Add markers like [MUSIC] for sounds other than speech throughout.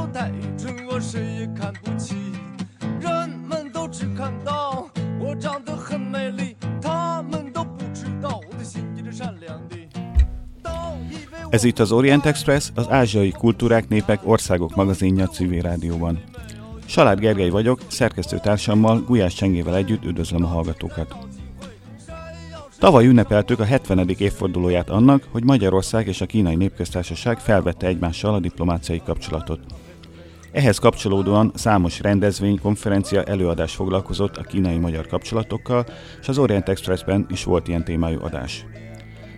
手太蠢，我谁也看不起。人们都只看到我长得很美丽，他们都不知道我的心一直善良的。都以为我 Ez itt az Orient Express, az Ázsiai Kultúrák, Népek, Országok magazinja civil rádióban. Salád Gergely vagyok, szerkesztőtársammal, Gulyás Csengével együtt üdvözlöm a hallgatókat. Tavaly ünnepeltük a 70. évfordulóját annak, hogy Magyarország és a Kínai Népköztársaság felvette egymással a diplomáciai kapcsolatot. Ehhez kapcsolódóan számos rendezvény, konferencia, előadás foglalkozott a kínai-magyar kapcsolatokkal, és az Orient Expressben is volt ilyen témájú adás.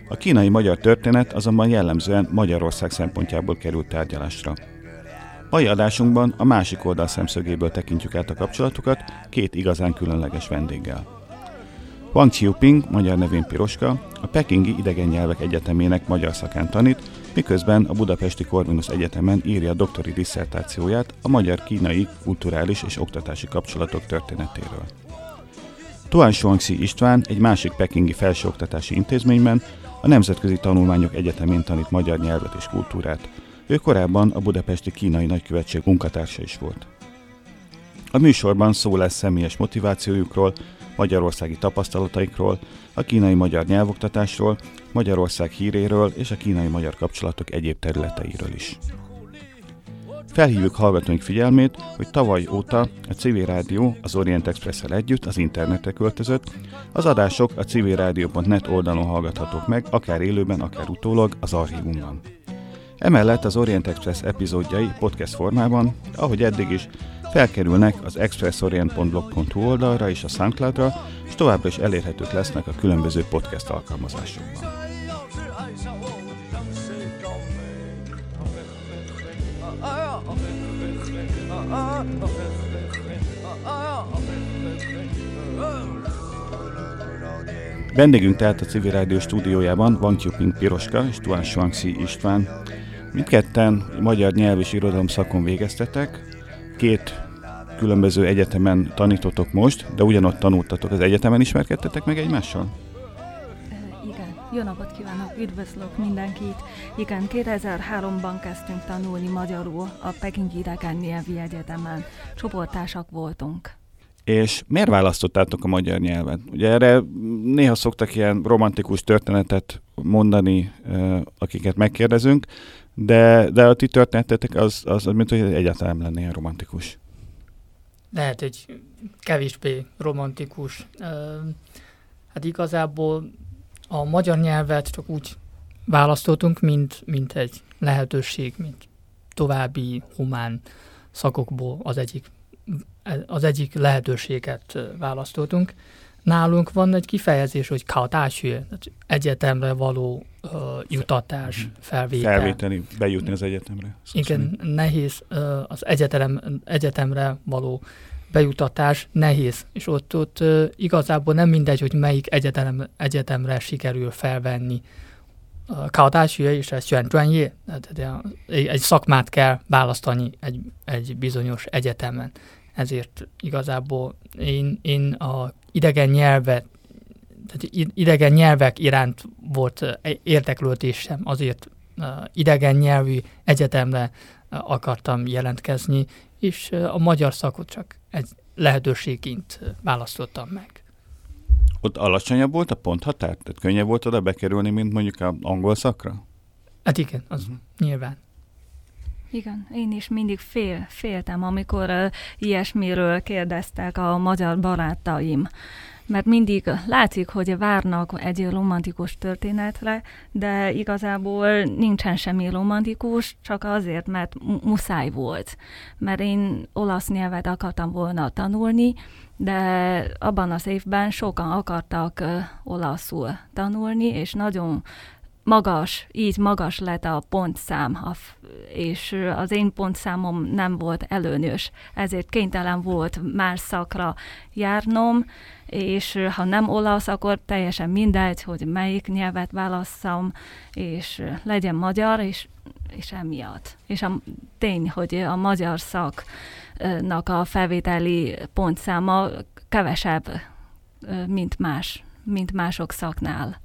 A kínai-magyar történet azonban jellemzően Magyarország szempontjából került tárgyalásra. Mai adásunkban a másik oldal szemszögéből tekintjük át a kapcsolatokat két igazán különleges vendéggel. Wang Xiuping, magyar nevén Piroska, a Pekingi Idegen Nyelvek Egyetemének magyar szakán tanít, miközben a Budapesti Corvinus Egyetemen írja a doktori disszertációját a magyar-kínai kulturális és oktatási kapcsolatok történetéről. Tuan Shuangxi István egy másik pekingi felsőoktatási intézményben, a Nemzetközi Tanulmányok Egyetemén tanít magyar nyelvet és kultúrát. Ő korábban a Budapesti Kínai Nagykövetség munkatársa is volt. A műsorban szó lesz személyes motivációjukról, magyarországi tapasztalataikról, a kínai-magyar nyelvoktatásról, Magyarország híréről és a kínai-magyar kapcsolatok egyéb területeiről is. Felhívjuk hallgatóink figyelmét, hogy tavaly óta a Civil Rádió az Orient express együtt az internetre költözött, az adások a civilradio.net oldalon hallgathatók meg, akár élőben, akár utólag az archívumban. Emellett az Orient Express epizódjai podcast formában, ahogy eddig is, felkerülnek az expressorient.blog.hu oldalra és a SoundCloudra, és továbbra is elérhetők lesznek a különböző podcast alkalmazásokban. Vendégünk tehát a Civil Rádió stúdiójában van Kuping Piroska és Tuán Svanxi István. Mindketten magyar nyelv és irodalom szakon végeztetek, két különböző egyetemen tanítotok most, de ugyanott tanultatok az egyetemen, ismerkedtetek meg egymással? Igen, jó napot kívánok, üdvözlök mindenkit. Igen, 2003-ban kezdtünk tanulni magyarul a Pekingi Idegen Nyelvi Egyetemen. Csoporttársak voltunk. És miért választottátok a magyar nyelvet? Ugye erre néha szoktak ilyen romantikus történetet mondani, akiket megkérdezünk, de, de a ti történetetek az, az, az mint hogy egyáltalán lenne ilyen romantikus. Lehet egy kevésbé romantikus. Hát igazából a magyar nyelvet csak úgy választottunk, mint, mint egy lehetőség, mint további humán szakokból az egyik, az egyik lehetőséget választottunk. Nálunk van egy kifejezés, hogy kaotásű, tehát egyetemre való ö, jutatás, felvétel. Felvételi, bejutni az egyetemre. Szó szerint. Igen, nehéz ö, az egyetem, egyetemre való bejutatás nehéz, és ott, ott ö, igazából nem mindegy, hogy melyik egyetem, egyetemre sikerül felvenni. Kaodási és ez 选专业, tehát egy, egy szakmát kell választani egy, egy bizonyos egyetemen. Ezért igazából én, én a idegen nyelvet, tehát idegen nyelvek iránt volt érdeklődésem, azért idegen nyelvű egyetemre akartam jelentkezni, és a magyar szakot csak egy lehetőségként választottam meg. Ott alacsonyabb volt a ponthatár? Tehát könnyebb volt oda bekerülni, mint mondjuk a angol szakra? Hát igen, az uh-huh. nyilván. Igen, én is mindig fél, féltem, amikor uh, ilyesmiről kérdeztek a magyar barátaim. Mert mindig látszik, hogy várnak egy romantikus történetre, de igazából nincsen semmi romantikus, csak azért, mert mu- muszáj volt. Mert én olasz nyelvet akartam volna tanulni, de abban az évben sokan akartak olaszul tanulni, és nagyon magas, így magas lett a pontszám, és az én pontszámom nem volt előnyös, ezért kénytelen volt más szakra járnom, és ha nem olasz, akkor teljesen mindegy, hogy melyik nyelvet válasszam, és legyen magyar, és, és emiatt. És a tény, hogy a magyar szaknak a felvételi pontszáma kevesebb, mint más, mint mások szaknál.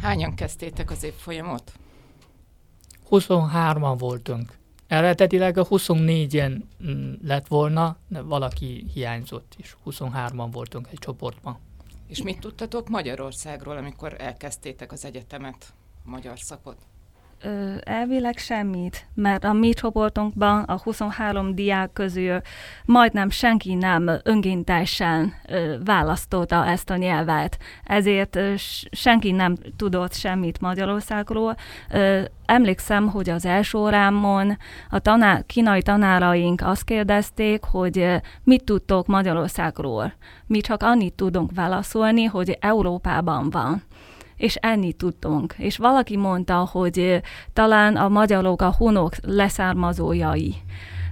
Hányan kezdtétek az évfolyamot? 23-an voltunk. eredetileg a 24-en mm, lett volna, de valaki hiányzott, és 23-an voltunk egy csoportban. És mit tudtatok Magyarországról, amikor elkezdtétek az egyetemet, magyar szakot? Elvileg semmit, mert a mi csoportunkban a 23 diák közül majdnem senki nem önkéntesen választotta ezt a nyelvet, ezért senki nem tudott semmit Magyarországról. Emlékszem, hogy az első órámon a tanár, kínai tanáraink azt kérdezték, hogy mit tudtok Magyarországról. Mi csak annyit tudunk válaszolni, hogy Európában van és ennyit tudtunk. És valaki mondta, hogy talán a magyarok a hunok leszármazójai.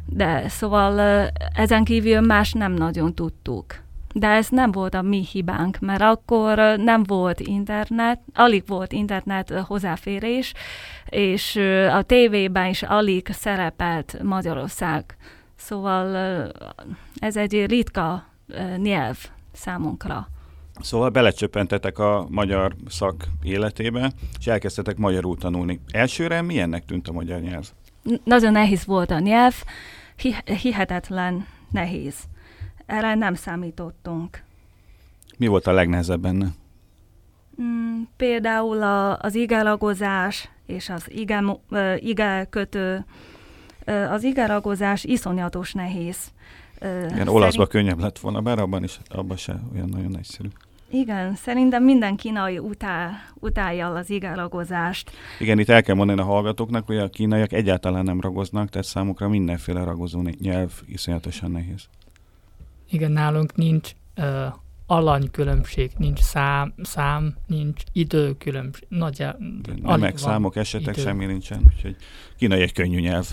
De szóval ezen kívül más nem nagyon tudtuk. De ez nem volt a mi hibánk, mert akkor nem volt internet, alig volt internet hozzáférés, és a tévében is alig szerepelt Magyarország. Szóval ez egy ritka nyelv számunkra. Szóval belecsöppentetek a magyar szak életébe, és elkezdtetek magyarul tanulni. Elsőre milyennek tűnt a magyar nyelv? Nagyon nehéz volt a nyelv, hihetetlen nehéz. Erre nem számítottunk. Mi volt a legnehezebb benne? Mm, például a, az igelagozás és az ige, igelkötő. Az igelagozás iszonyatos nehéz. Igen, szerint... olaszban könnyebb lett volna, bár abban is abban se olyan nagyon egyszerű. Igen, szerintem minden kínai utál, utálja az igaragozást. Igen, itt el kell mondani a hallgatóknak, hogy a kínaiak egyáltalán nem ragoznak, tehát számukra mindenféle ragozó nyelv iszonyatosan nehéz. Igen, nálunk nincs uh, alanykülönbség, nincs szám, szám, nincs időkülönbség. Nagyjá, Nemek, számok, esetek, idő. semmi nincsen. Úgyhogy kínai egy könnyű nyelv.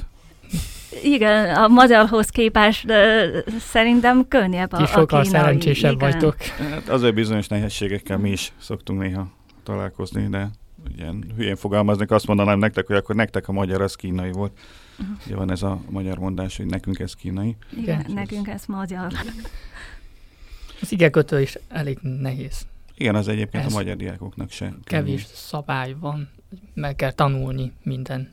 Igen, a magyarhoz képest uh, szerintem könnyebb a, Ti sokkal szerencsésebb igen. vagytok. Hát azért bizonyos nehézségekkel mi is szoktunk néha találkozni, de ilyen hülyén fogalmaznék, azt mondanám nektek, hogy akkor nektek a magyar az kínai volt. Uh-huh. Ugye van ez a magyar mondás, hogy nekünk ez kínai. Igen, igen nekünk ez magyar. Az igekötő is elég nehéz. Igen, az egyébként ez a magyar diákoknak se. Kevés szabály van, meg kell tanulni minden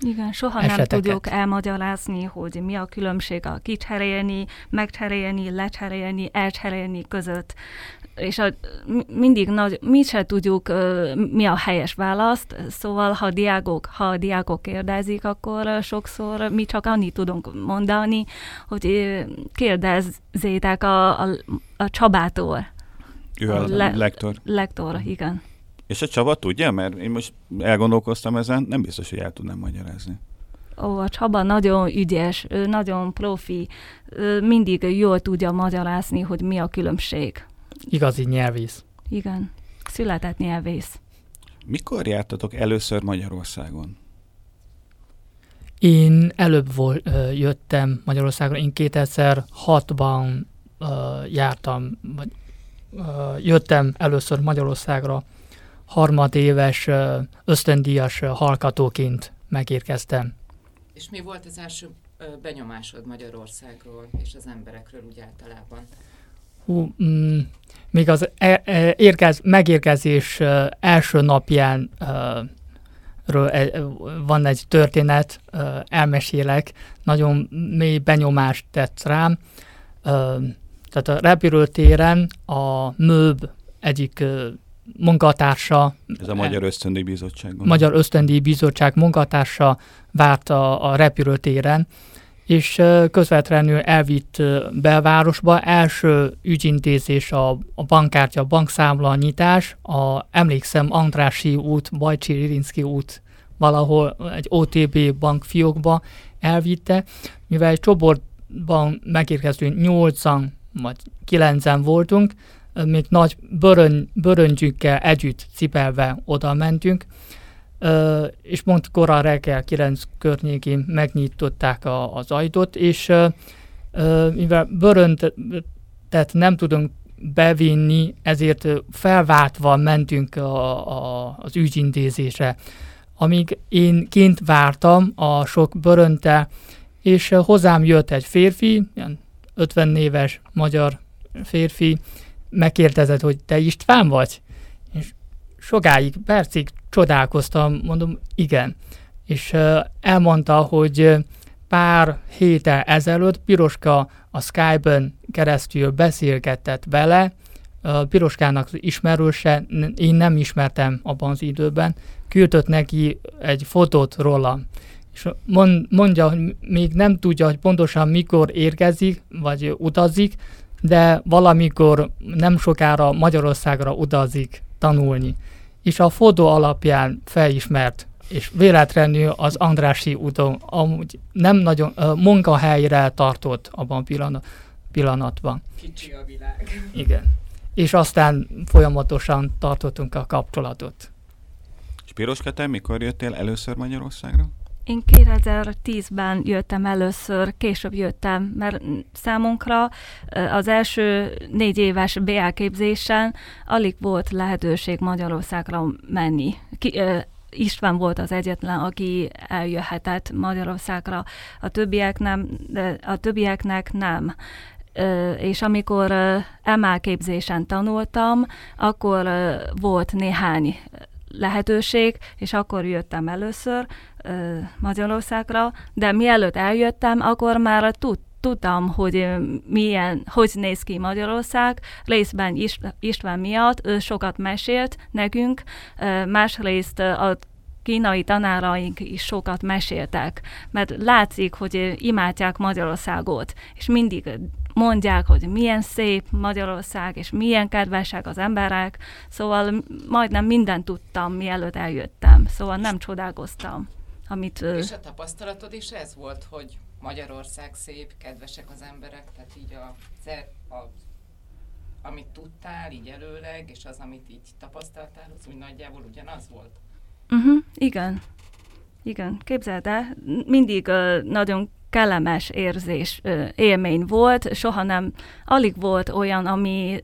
igen, soha eseteket. nem tudjuk elmagyarázni, hogy mi a különbség a kicserélni, megcserélni, lecserélni, elcserélni között. És a, mindig nagy, mi se tudjuk, mi a helyes választ, szóval ha diákok, ha a diákok kérdezik, akkor sokszor mi csak annyit tudunk mondani, hogy kérdezzétek a, a, a Csabától. Ő a, a le, lektor. Lektor, igen. És a Csaba tudja? Mert én most elgondolkoztam ezen, nem biztos, hogy el tudnám magyarázni. Ó, a Csaba nagyon ügyes, ő nagyon profi, ő mindig jól tudja magyarázni, hogy mi a különbség. Igazi nyelvész. Igen, született nyelvész. Mikor jártatok először Magyarországon? Én előbb volt, jöttem Magyarországon, én 2006-ban uh, jártam, vagy uh, jöttem először Magyarországra harmadéves ösztöndíjas hallgatóként megérkeztem. És mi volt az első benyomásod Magyarországról és az emberekről úgy általában? Hú, mm, még az e, e, érkez, megérkezés első napján ről e, van egy történet, elmesélek, nagyon mély benyomást tett rám. Tehát a repülőtéren a MÖB egyik munkatársa. Ez a Magyar Ösztöndíj Bizottság. Magyar Ösztöndíj Bizottság munkatársa várt a, a repülőtéren, és közvetlenül elvitt belvárosba. Első ügyintézés a, a bankkártya, bankszámla nyitás, a, emlékszem, Andrási út, Bajcsi Ririnszki út valahol egy OTB bankfiókba elvitte, mivel egy csoportban megérkeztünk nyolcan vagy kilencen voltunk, még nagy bőrön, bőröngyükkel együtt cipelve oda mentünk, és pont korán reggel 9 környékén megnyitották a, az ajtót, és mivel bőröntet nem tudunk bevinni, ezért felváltva mentünk a, a, az ügyintézésre. Amíg én kint vártam a sok bőrönte, és hozzám jött egy férfi, 50 éves magyar férfi, megkérdezed, hogy te István vagy? És sokáig, percig csodálkoztam, mondom, igen. és elmondta, hogy pár héttel ezelőtt Piroska a Skype-on keresztül beszélgetett vele, Piroskának ismerőse, én nem ismertem abban az időben, küldött neki egy fotót róla, és mondja, hogy még nem tudja, hogy pontosan mikor érkezik, vagy utazik, de valamikor nem sokára Magyarországra utazik tanulni. És a fotó alapján felismert, és véletlenül az Andrási úton amúgy nem nagyon uh, munkahelyre tartott abban a pillanat, pillanatban. Kicsi a világ. Igen. És aztán folyamatosan tartottunk a kapcsolatot. És Piroska, te mikor jöttél először Magyarországra? Én 2010-ben jöttem először, később jöttem, mert számunkra az első négy éves BA képzésen alig volt lehetőség Magyarországra menni. Ki, István volt az egyetlen, aki eljöhetett Magyarországra, a többiek nem, a többieknek nem. És amikor emelképzésen tanultam, akkor volt néhány lehetőség, és akkor jöttem először ö, Magyarországra, de mielőtt eljöttem, akkor már tud, tudtam, hogy milyen, hogy néz ki Magyarország, részben István miatt, ő sokat mesélt nekünk, másrészt a kínai tanáraink is sokat meséltek, mert látszik, hogy imádják Magyarországot, és mindig mondják, hogy milyen szép Magyarország, és milyen kedvesek az emberek, szóval majdnem mindent tudtam, mielőtt eljöttem, szóval nem csodálkoztam. Amit, és a tapasztalatod is ez volt, hogy Magyarország szép, kedvesek az emberek, tehát így a, a amit tudtál így előleg, és az, amit így tapasztaltál, az úgy nagyjából ugyanaz volt? Uh-huh, igen. Igen, képzeld el, mindig uh, nagyon kellemes érzés, élmény volt, soha nem, alig volt olyan, ami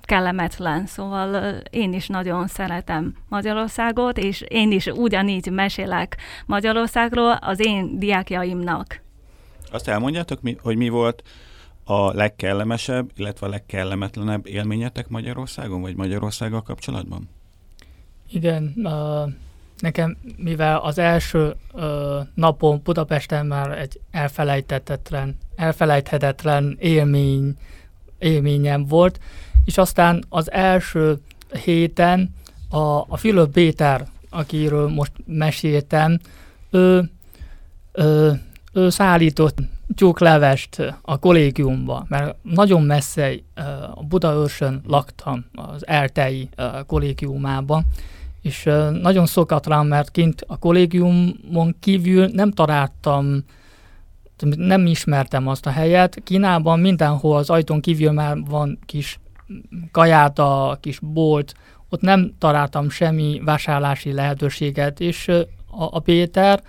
kellemetlen, szóval én is nagyon szeretem Magyarországot, és én is ugyanígy mesélek Magyarországról az én diákjaimnak. Azt elmondjátok, mi, hogy mi volt a legkellemesebb, illetve a legkellemetlenebb élményetek Magyarországon, vagy Magyarországgal kapcsolatban? Igen, nekem, mivel az első uh, napon Budapesten már egy elfelejthetetlen, elfelejthetetlen élmény, élményem volt, és aztán az első héten a, a Fülöp Péter, akiről most meséltem, ő, ő, ő szállított tyúklevest a kollégiumba, mert nagyon messze a Budaörsön laktam az Eltei kollégiumában, és nagyon szokatlan, mert kint a kollégiumon kívül nem találtam, nem ismertem azt a helyet. Kínában mindenhol az ajtón kívül már van kis kajáta, kis bolt, ott nem találtam semmi vásárlási lehetőséget, és a, a Péter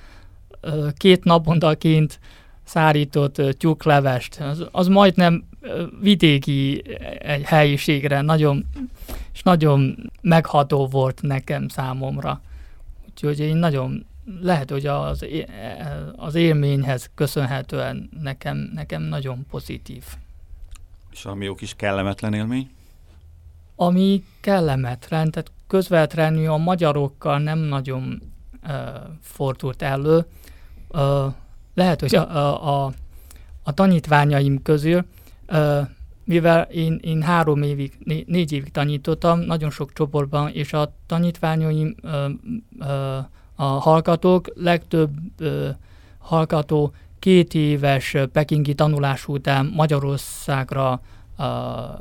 két napontaként szárított tyúklevest, az, az majdnem vidéki egy helyiségre nagyon és nagyon megható volt nekem számomra. Úgyhogy én nagyon, lehet, hogy az, az élményhez köszönhetően nekem, nekem nagyon pozitív. És ami jó kis kellemetlen élmény? Ami kellemetlen, tehát közvetlenül a magyarokkal nem nagyon uh, fordult elő. Uh, lehet, hogy a, a, a, a tanítványaim közül uh, mivel én, én három évig, né, négy évig tanítottam, nagyon sok csoportban, és a tanítványaim, ö, ö, a hallgatók, legtöbb ö, hallgató két éves pekingi tanulás után Magyarországra ö,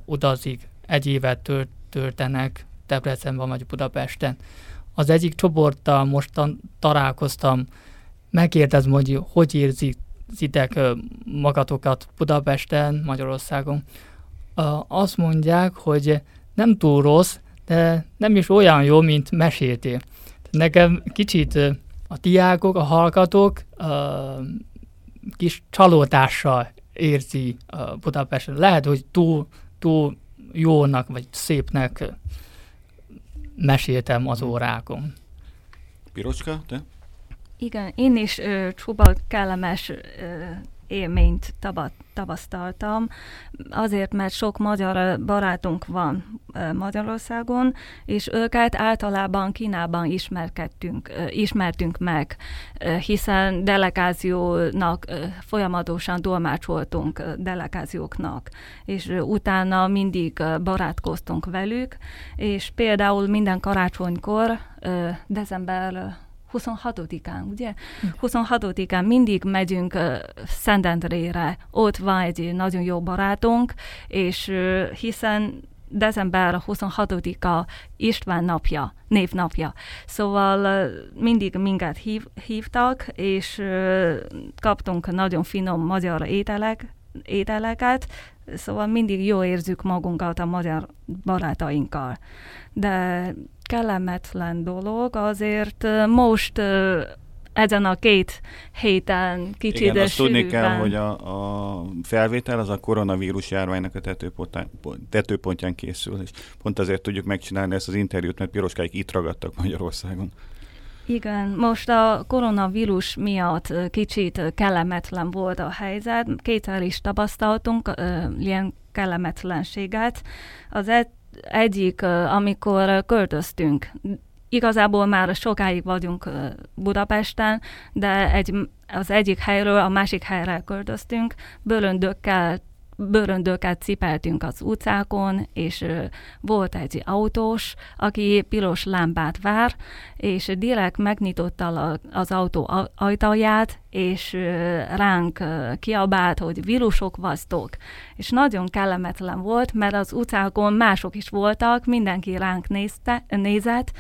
utazik, egy évet tört, töltenek Debrecenben vagy Budapesten. Az egyik csoporttal mostan találkoztam, megkérdezem, hogy hogy érzitek magatokat Budapesten, Magyarországon azt mondják, hogy nem túl rossz, de nem is olyan jó, mint meséltél. Nekem kicsit a diákok, a hallgatók kis csalódással érzi Budapesten. Lehet, hogy túl, túl jónak vagy szépnek meséltem az órákon. Pirocska, te? Igen, én is ö, csuba kellemes ö, élményt tapasztaltam, azért, mert sok magyar barátunk van Magyarországon, és őket általában Kínában ismerkedtünk, ismertünk meg, hiszen delegációnak folyamatosan dolmácsoltunk delegációknak, és utána mindig barátkoztunk velük, és például minden karácsonykor, december 26-án, ugye? 26-án hm. mindig megyünk uh, Szentendrére, ott van egy nagyon jó barátunk, és uh, hiszen december 26-a István napja, névnapja. Szóval mindig minket hív, hívtak, és kaptunk nagyon finom magyar ételek, ételeket, szóval mindig jó érzük magunkat a magyar barátainkkal. De kellemetlen dolog, azért most ezen a két héten kicsit Igen, azt tudni kell, hogy a, a felvétel az a koronavírus járványnak a tetőpontján, tetőpontján készül, és pont azért tudjuk megcsinálni ezt az interjút, mert piroskáik itt ragadtak Magyarországon. Igen, most a koronavírus miatt kicsit kellemetlen volt a helyzet. Kétszer is tapasztaltunk ilyen kellemetlenséget. Az egyik, amikor költöztünk, igazából már sokáig vagyunk Budapesten, de egy, az egyik helyről a másik helyre költöztünk, bőröndökkel bőröndöket cipeltünk az utcákon, és volt egy autós, aki piros lámpát vár, és direkt megnyitotta az autó ajtaját, és ránk kiabált, hogy vírusok vasztok. És nagyon kellemetlen volt, mert az utcákon mások is voltak, mindenki ránk nézte, nézett,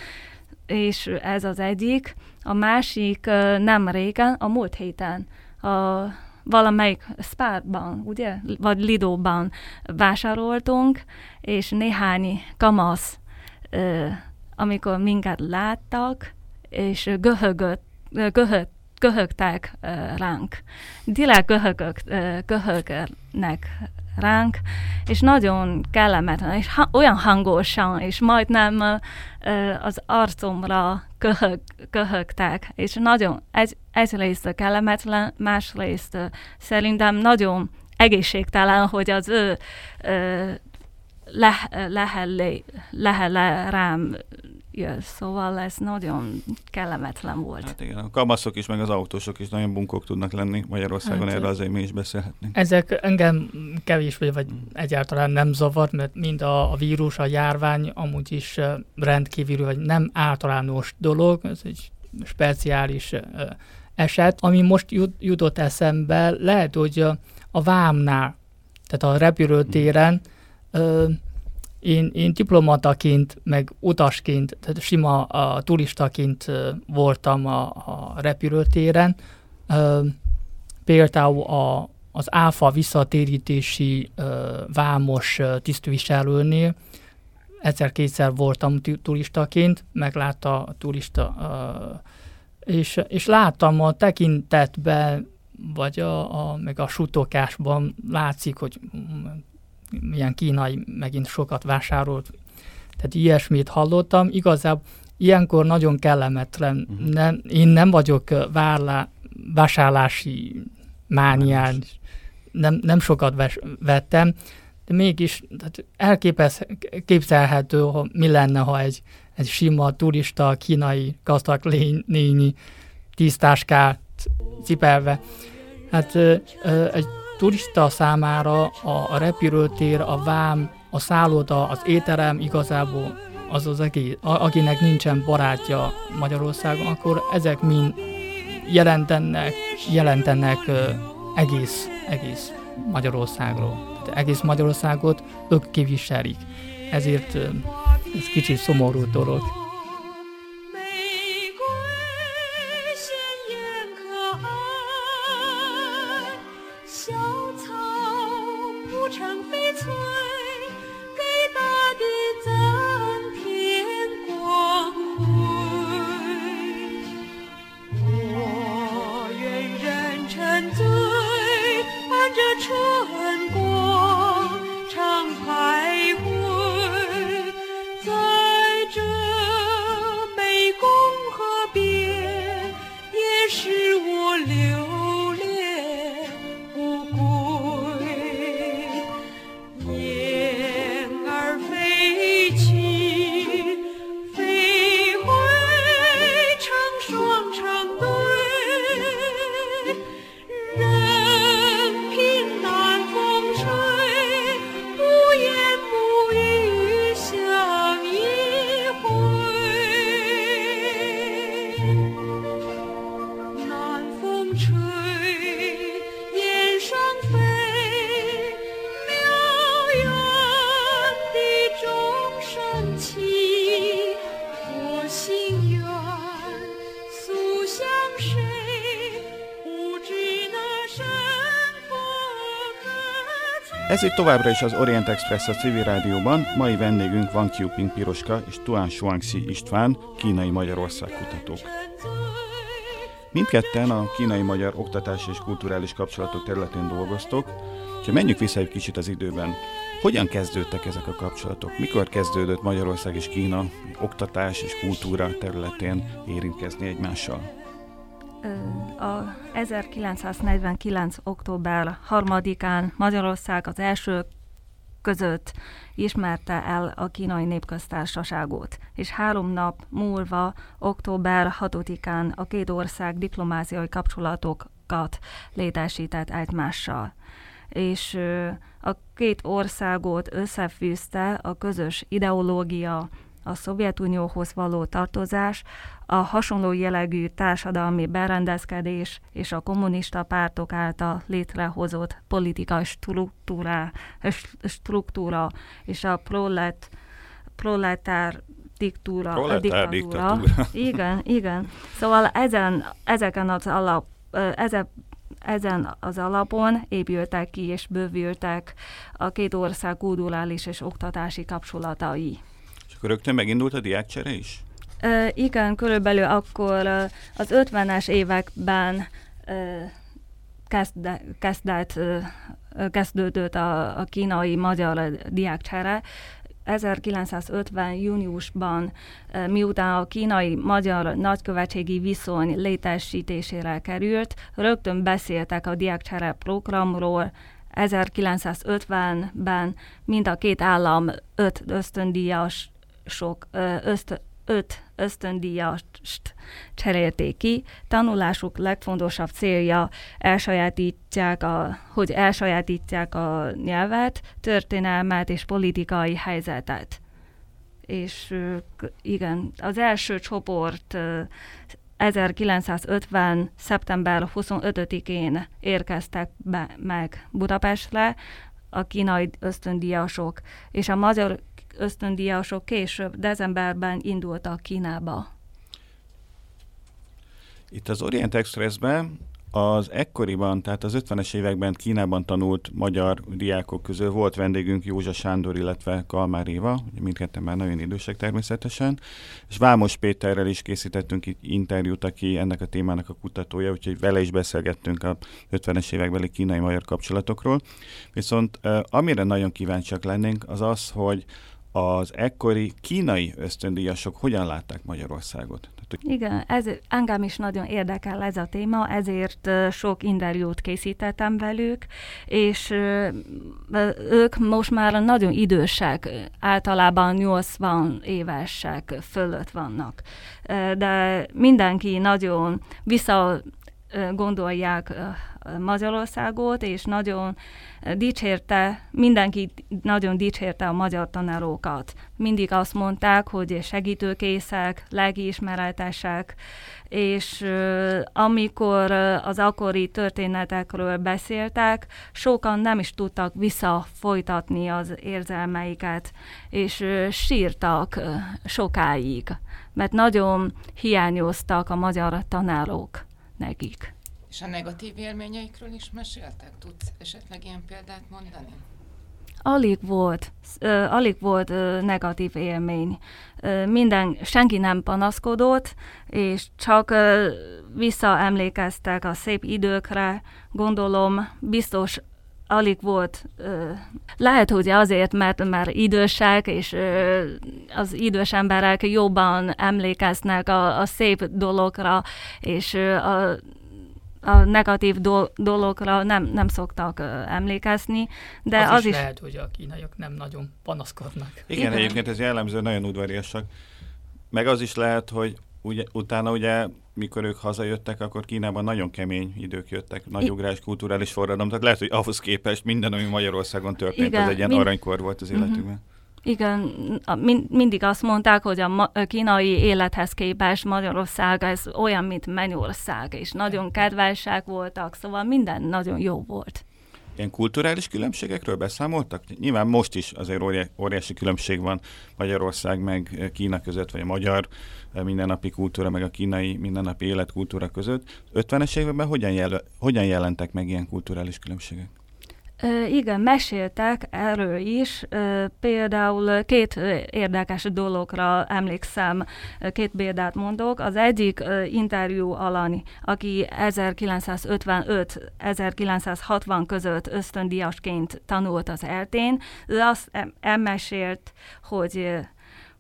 és ez az egyik. A másik nem régen, a múlt héten a valamelyik Spárban, ugye, vagy Lidóban vásároltunk, és néhány kamasz, amikor minket láttak, és göhögött, göhögt, köhögtek ránk. Direkt köhögnek ránk, és nagyon kellemetlen, és ha, olyan hangosan, és majdnem uh, az arcomra köhög, köhögtek, és nagyon, ez, egyrészt kellemetlen, másrészt uh, szerintem nagyon egészségtelen, hogy az ő uh, le, lehellé, lehelle rám jön, szóval ez nagyon kellemetlen volt. Hát igen, a kamaszok is, meg az autósok is nagyon bunkók tudnak lenni Magyarországon, hát, erre azért mi is beszélhetnénk. Ezek engem kevés, vagy, vagy egyáltalán nem zavar, mert mind a, a vírus, a járvány amúgy is rendkívül, vagy nem általános dolog, ez egy speciális eset. Ami most jut, jutott eszembe, lehet, hogy a, a vámnál, tehát a repülőtéren, hmm én, én diplomataként, meg utasként, tehát sima a turistaként voltam a, a repülőtéren. Például a, az áfa visszatérítési vámos tisztviselőnél egyszer-kétszer voltam turistaként, meglátta a turista, és, és láttam a tekintetben, vagy a, a, meg a sutokásban látszik, hogy milyen kínai megint sokat vásárolt, tehát ilyesmit hallottam. Igazából ilyenkor nagyon kellemetlen. Uh-huh. Nem, én nem vagyok várlá, vásárlási mánián, nem, nem sokat ves, vettem, de mégis tehát elképzelhető, hogy mi lenne, ha egy, egy sima turista, kínai gazdag lényi tisztáskát cipelve. Hát ö, ö, egy turista számára a, repülőtér, a vám, a szálloda, az étterem igazából az az egész, akinek nincsen barátja Magyarországon, akkor ezek mind jelentenek, jelentenek egész, egész Magyarországról. Tehát egész Magyarországot ők kiviselik. Ezért ez kicsit szomorú dolog. Ez itt továbbra is az Orient Express a civil rádióban. Mai vendégünk Van Qiuping Piroska és Tuan Shuangxi István, kínai Magyarország kutatók. Mindketten a kínai-magyar oktatási és kulturális kapcsolatok területén dolgoztok, ha menjünk vissza egy kicsit az időben. Hogyan kezdődtek ezek a kapcsolatok? Mikor kezdődött Magyarország és Kína oktatás és kultúra területén érintkezni egymással? A 1949. október 3-án Magyarország az első között ismerte el a kínai népköztársaságot, és három nap múlva, október 6-án a két ország diplomáciai kapcsolatokat létesített egymással. És a két országot összefűzte a közös ideológia, a Szovjetunióhoz való tartozás, a hasonló jellegű társadalmi berendezkedés és a kommunista pártok által létrehozott politikai struktúra, struktúra és a prolet, proletár diktúra, proletár diktatúra. diktatúra. Igen, igen. Szóval ezen, ezeken az alap, ezen, ezen az alapon épültek ki és bővültek a két ország kulturális és oktatási kapcsolatai. Akkor rögtön megindult a diákcsere is? Uh, igen, körülbelül akkor az 50-es években uh, kezde, kezdett, uh, kezdődött a, a kínai-magyar diákcsere. 1950. júniusban, miután a kínai-magyar nagykövetségi viszony létesítésére került, rögtön beszéltek a diákcsere programról, 1950-ben mind a két állam öt ösztöndíjas sok ösztön, öt ösztöndíjast cserélték ki. Tanulásuk legfontosabb célja elsajátítják a, hogy elsajátítják a nyelvet, történelmet és politikai helyzetet. És igen, az első csoport 1950. szeptember 25-én érkeztek be meg Budapestre a kínai ösztöndíjasok, és a magyar ösztöndíjasok később, decemberben indultak Kínába. Itt az Orient Expressben az ekkoriban, tehát az 50-es években Kínában tanult magyar diákok közül volt vendégünk Józsa Sándor, illetve Kalmár Éva, mindketten már nagyon idősek természetesen, és Vámos Péterrel is készítettünk itt interjút, aki ennek a témának a kutatója, úgyhogy vele is beszélgettünk a 50-es évekbeli kínai-magyar kapcsolatokról. Viszont amire nagyon kíváncsiak lennénk, az az, hogy az ekkori kínai ösztöndíjasok hogyan látták Magyarországot? Igen, ez engem is nagyon érdekel ez a téma, ezért sok interjút készítettem velük, és ők most már nagyon idősek, általában 80 évesek fölött vannak. De mindenki nagyon vissza gondolják Magyarországot, és nagyon dicsérte, mindenki nagyon dicsérte a magyar tanárokat. Mindig azt mondták, hogy segítőkészek, legismeretesek, és amikor az akkori történetekről beszéltek, sokan nem is tudtak visszafolytatni az érzelmeiket, és sírtak sokáig, mert nagyon hiányoztak a magyar tanárok nekik. És a negatív élményeikről is meséltek? Tudsz esetleg ilyen példát mondani? Alig volt, uh, alig volt uh, negatív élmény. Uh, minden, senki nem panaszkodott, és csak uh, visszaemlékeztek a szép időkre, gondolom, biztos alig volt. Lehet, hogy azért, mert már idősek, és az idős emberek jobban emlékeznek a, a szép dologra, és a a negatív do- dologra nem, nem szoktak emlékezni, de az, az is, is... lehet, hogy a kínaiak nem nagyon panaszkodnak. Igen, Igen. egyébként ez jellemző, nagyon udvariasak. Meg az is lehet, hogy ugye, utána ugye, mikor ők hazajöttek, akkor Kínában nagyon kemény idők jöttek, nagy ugrás, kulturális forradalom, tehát lehet, hogy ahhoz képest minden, ami Magyarországon történt, Igen, az egy ilyen mind... aranykor volt az életükben. Uh-huh. Igen, mind, mindig azt mondták, hogy a, ma, a kínai élethez képest Magyarország ez olyan, mint Mennyország, és nagyon kedvesek voltak, szóval minden nagyon jó volt. Ilyen kulturális különbségekről beszámoltak? Nyilván most is azért óriási különbség van Magyarország meg Kína között, vagy a magyar mindennapi kultúra, meg a kínai mindennapi életkultúra között. 50-es években hogyan, jel- hogyan jelentek meg ilyen kulturális különbségek? Igen, meséltek erről is. Például két érdekes dologra emlékszem, két példát mondok. Az egyik interjú alany, aki 1955-1960 között ösztöndiasként tanult az eltén, ő azt elmesélt, hogy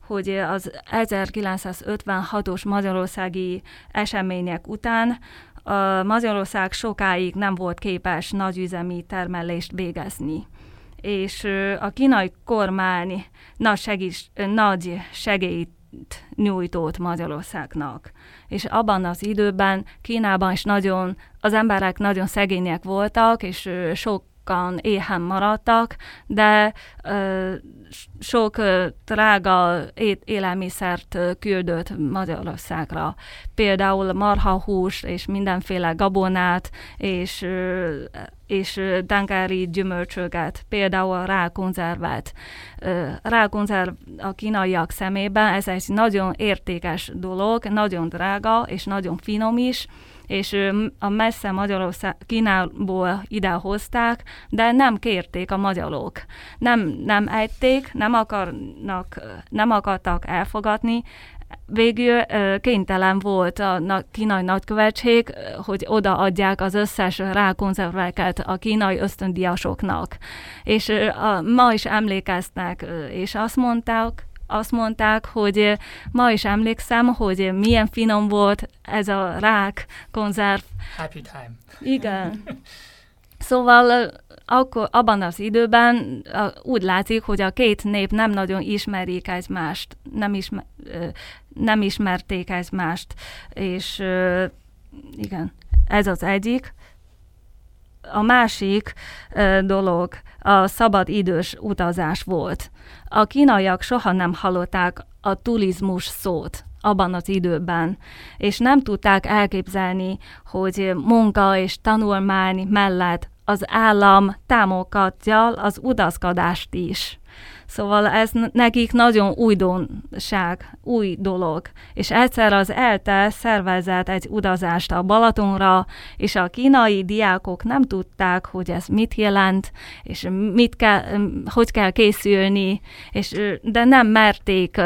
hogy az 1956-os magyarországi események után Magyarország sokáig nem volt képes nagyüzemi termelést végezni és a kínai kormány nagy, segíts, nagy segélyt nyújtott Magyarországnak. És abban az időben Kínában is nagyon, az emberek nagyon szegények voltak, és sok sokan éhen maradtak, de ö, sok ö, drága é- élelmiszert ö, küldött Magyarországra. Például marhahús és mindenféle gabonát, és, ö, és tengeri gyümölcsöket, például rákonzervet. Rákonzerv a kínaiak szemében ez egy nagyon értékes dolog, nagyon drága és nagyon finom is, és a messze Magyarország Kínából ide hozták, de nem kérték a magyarok. Nem, nem ették, nem, akarnak, nem akartak elfogadni, végül kénytelen volt a kínai nagykövetség, hogy odaadják az összes rákonzerveket a kínai ösztöndiasoknak. És ma is emlékeznek, és azt mondták, azt mondták, hogy ma is emlékszem, hogy milyen finom volt ez a rák konzerv. Happy time. Igen. [LAUGHS] Szóval akkor abban az időben úgy látszik, hogy a két nép nem nagyon ismerik egymást, nem, ismer, nem ismerték egymást, és igen, ez az egyik. A másik dolog a szabad idős utazás volt. A kínaiak soha nem hallották a turizmus szót abban az időben, és nem tudták elképzelni, hogy munka és tanulmány mellett az állam támogatja az udaszkadást is. Szóval ez nekik nagyon újdonság, új dolog. És egyszer az ELTE szervezett egy utazást a Balatonra, és a kínai diákok nem tudták, hogy ez mit jelent, és mit kell, hogy kell készülni, és, de nem merték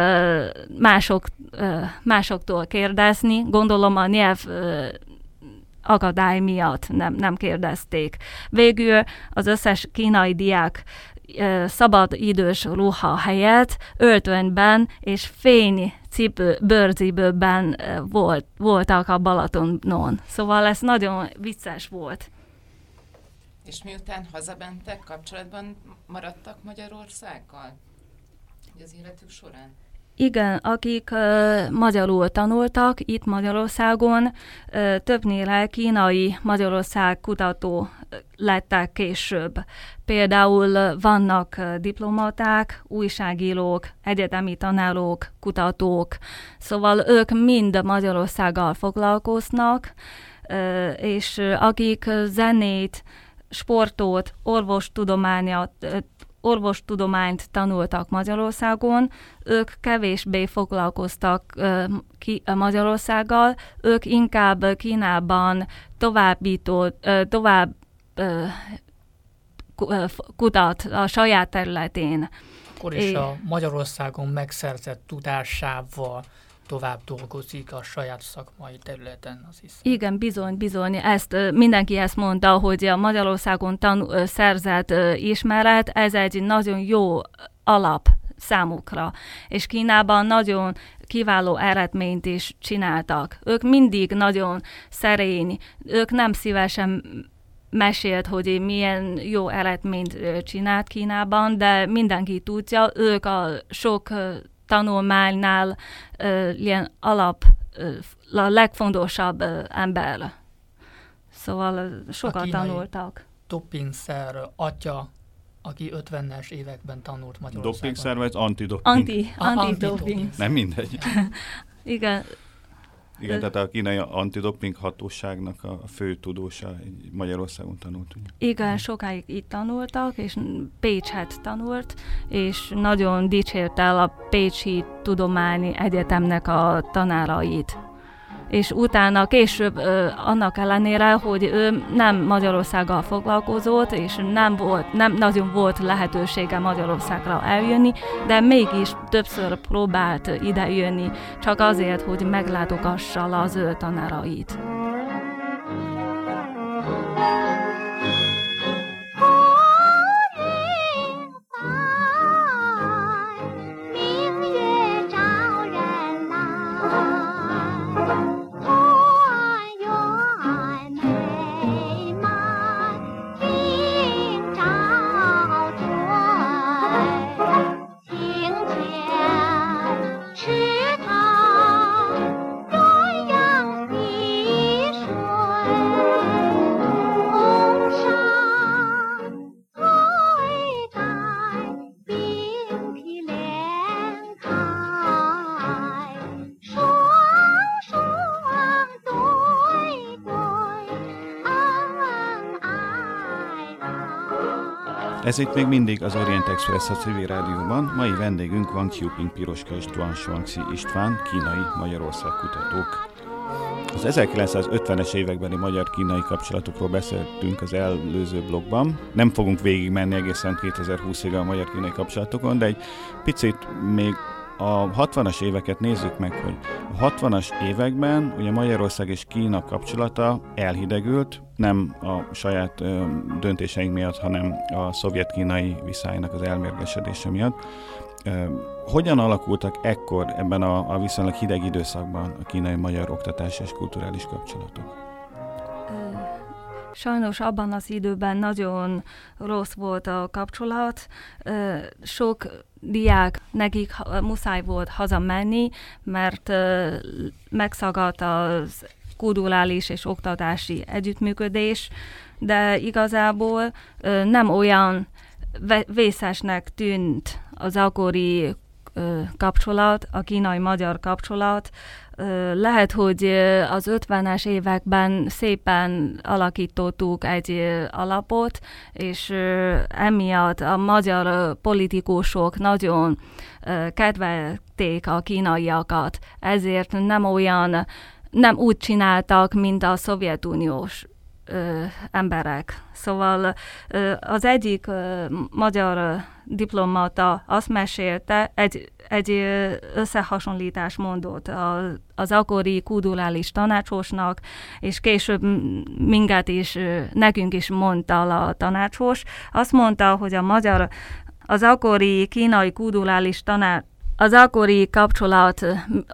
mások, másoktól kérdezni. Gondolom a nyelv akadály miatt nem, nem kérdezték. Végül az összes kínai diák szabad idős ruha helyett öltönyben és fény cipő, bőrzibőben volt, voltak a Balatonon. Szóval ez nagyon vicces volt. És miután hazamentek, kapcsolatban maradtak Magyarországgal? Az életük során? Igen, akik uh, magyarul tanultak itt Magyarországon, uh, többnyire kínai Magyarország kutató lettek később. Például vannak diplomaták, újságírók, egyetemi tanárok, kutatók, szóval ők mind Magyarországgal foglalkoznak, és akik zenét, sportot, orvostudományat, orvostudományt tanultak Magyarországon, ők kevésbé foglalkoztak ki, Magyarországgal, ők inkább Kínában továbbító, uh, tovább kutat a saját területén. Akkor is a Magyarországon megszerzett tudásával tovább dolgozik a saját szakmai területen, az hiszem. Igen, bizony, bizony. Ezt mindenki ezt mondta, hogy a Magyarországon tan- szerzett ismeret, ez egy nagyon jó alap számukra. És Kínában nagyon kiváló eredményt is csináltak. Ők mindig nagyon szerény, ők nem szívesen mesélt, hogy milyen jó eredményt csinált Kínában, de mindenki tudja, ők a sok tanulmánynál ilyen alap, a legfontosabb ember. Szóval sokat tanultak. Doppingszer atya, aki 50-es években tanult Magyarországon. Doppingszer vagy antidoping? Anti, anti-doping. Nem mindegy. Igen, igen, tehát a kínai antidoping hatóságnak a fő tudósa Magyarországon tanult. Igen, sokáig itt tanultak, és Pécset tanult, és nagyon dicsért el a Pécsi Tudományi Egyetemnek a tanárait. És utána később annak ellenére, hogy ő nem Magyarországgal foglalkozott, és nem, volt, nem nagyon volt lehetősége Magyarországra eljönni, de mégis többször próbált idejönni, csak azért, hogy meglátogassa az ő tanárait. Ez itt még mindig az Orient Express a civil rádióban. Mai vendégünk van Qiuping Piroska István Shuangxi István, kínai Magyarország kutatók. Az 1950-es évekbeli magyar-kínai kapcsolatokról beszéltünk az előző blogban. Nem fogunk végigmenni egészen 2020-ig a magyar-kínai kapcsolatokon, de egy picit még a 60-as éveket nézzük meg, hogy 60-as években ugye Magyarország és Kína kapcsolata elhidegült, nem a saját ö, döntéseink miatt, hanem a szovjet-kínai viszálynak az elmérgesedése miatt. Ö, hogyan alakultak ekkor ebben a, a viszonylag hideg időszakban a kínai-magyar oktatás és kulturális kapcsolatok? Sajnos abban az időben nagyon rossz volt a kapcsolat. Sok diák, nekik muszáj volt hazamenni, mert megszagadt az kulturális és oktatási együttműködés, de igazából nem olyan vészesnek tűnt az akkori kapcsolat, a kínai-magyar kapcsolat, lehet, hogy az 50-es években szépen alakítottuk egy alapot, és emiatt a magyar politikusok nagyon kedvelték a kínaiakat, ezért nem olyan, nem úgy csináltak, mint a Szovjetuniós emberek. Szóval az egyik magyar diplomata azt mesélte, egy, egy összehasonlítás mondott a, az akkori kudulális tanácsosnak, és később minket is, nekünk is mondta a tanácsos. Azt mondta, hogy a magyar az akkori kínai kudulális tanács az akkori kapcsolat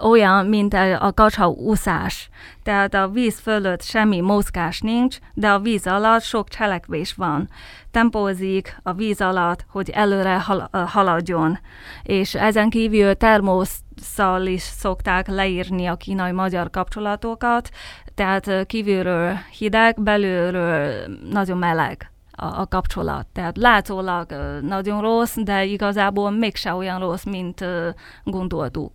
olyan, mint a kacsa úszás. Tehát a víz fölött semmi mozgás nincs, de a víz alatt sok cselekvés van. Tempózik a víz alatt, hogy előre hal- haladjon. És ezen kívül termoszal is szokták leírni a kínai-magyar kapcsolatokat, tehát kívülről hideg, belülről nagyon meleg a, a kapcsolat. Tehát látszólag nagyon rossz, de igazából mégse olyan rossz, mint gondoltuk.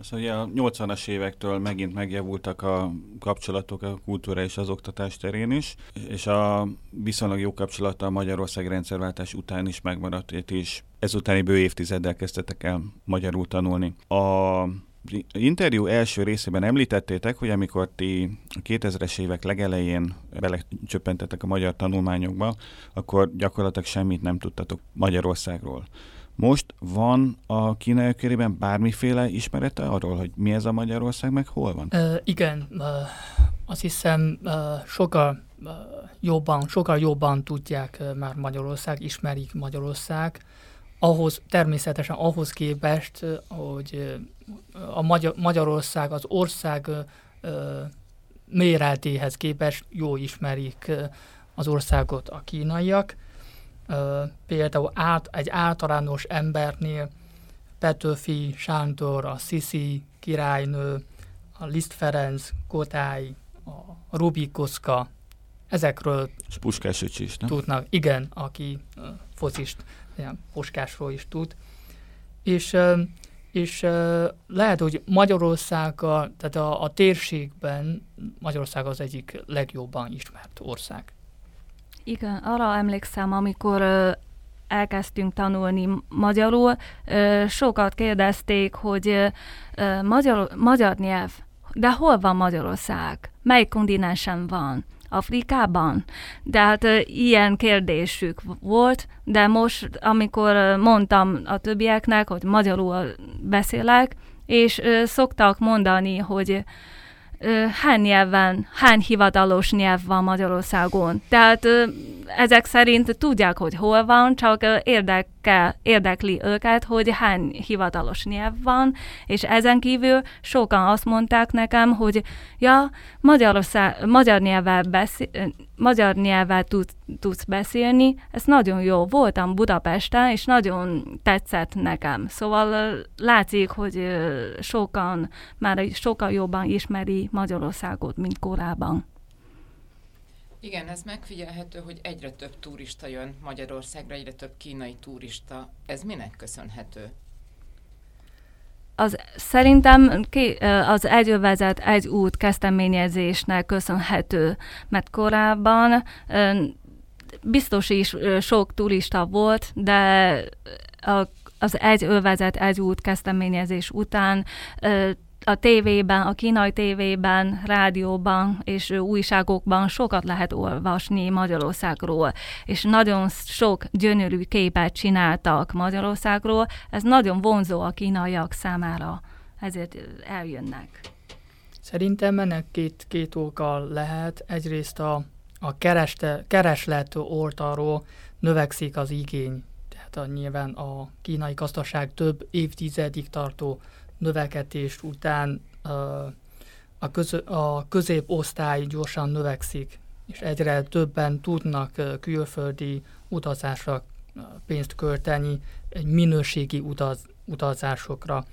Azt mondja, a 80-as évektől megint megjavultak a kapcsolatok a kultúra és az oktatás terén is, és a viszonylag jó kapcsolata a Magyarország rendszerváltás után is megmaradt, és ezutáni bő évtizeddel kezdtetek el magyarul tanulni. A interjú első részében említettétek, hogy amikor ti a 2000-es évek legelején belecsöppentetek a magyar tanulmányokba, akkor gyakorlatilag semmit nem tudtatok Magyarországról. Most van a kínai körében bármiféle ismerete arról, hogy mi ez a Magyarország, meg hol van? Uh, igen, uh, azt hiszem uh, sokkal uh, jobban, sokkal jobban tudják uh, már Magyarország, ismerik Magyarország, ahhoz természetesen ahhoz képest, hogy a Magyar, Magyarország az ország méretéhez képest jó ismerik az országot a kínaiak. Például át, egy általános embernél Petőfi Sándor, a Sisi királynő, a Liszt Ferenc, Kotály, a Rubik Koszka, ezekről És Puskás is, nem? tudnak. Igen, aki focist ilyen Puskásról is tud. És, és lehet, hogy Magyarország, a, tehát a, a térségben Magyarország az egyik legjobban ismert ország. Igen, arra emlékszem, amikor elkezdtünk tanulni magyarul, sokat kérdezték, hogy magyar, magyar nyelv, de hol van Magyarország? Melyik kontinensen van? Afrikában? De hát ilyen kérdésük volt, de most, amikor mondtam a többieknek, hogy magyarul beszélek, és szoktak mondani, hogy hány nyelven, hány hivatalos nyelv van Magyarországon. Tehát ezek szerint tudják, hogy hol van, csak érdekel, érdekli őket, hogy hány hivatalos nyelv van, és ezen kívül sokan azt mondták nekem, hogy ja, Magyarország, magyar nyelvvel beszél, magyar nyelvet tud, tudsz beszélni, ez nagyon jó. Voltam Budapesten, és nagyon tetszett nekem. Szóval látszik, hogy sokan már sokkal jobban ismeri Magyarországot, mint korábban. Igen, ez megfigyelhető, hogy egyre több turista jön Magyarországra, egyre több kínai turista. Ez minek köszönhető? Az, szerintem az egyövezet egy út kezdeményezésnek köszönhető, mert korábban biztos is sok turista volt, de az egy övezet, egy út kezdeményezés után a tévében, a kínai tévében, rádióban és újságokban sokat lehet olvasni Magyarországról, és nagyon sok gyönyörű képet csináltak Magyarországról, ez nagyon vonzó a kínaiak számára, ezért eljönnek. Szerintem ennek két, két oka lehet. Egyrészt a, a kereste, kereslet oldalról növekszik az igény. Tehát a, nyilván a kínai gazdaság több évtizedig tartó növekedés után a, közö, a középosztály gyorsan növekszik, és egyre többen tudnak külföldi utazásra pénzt költeni, egy minőségi utaz, utazásokra.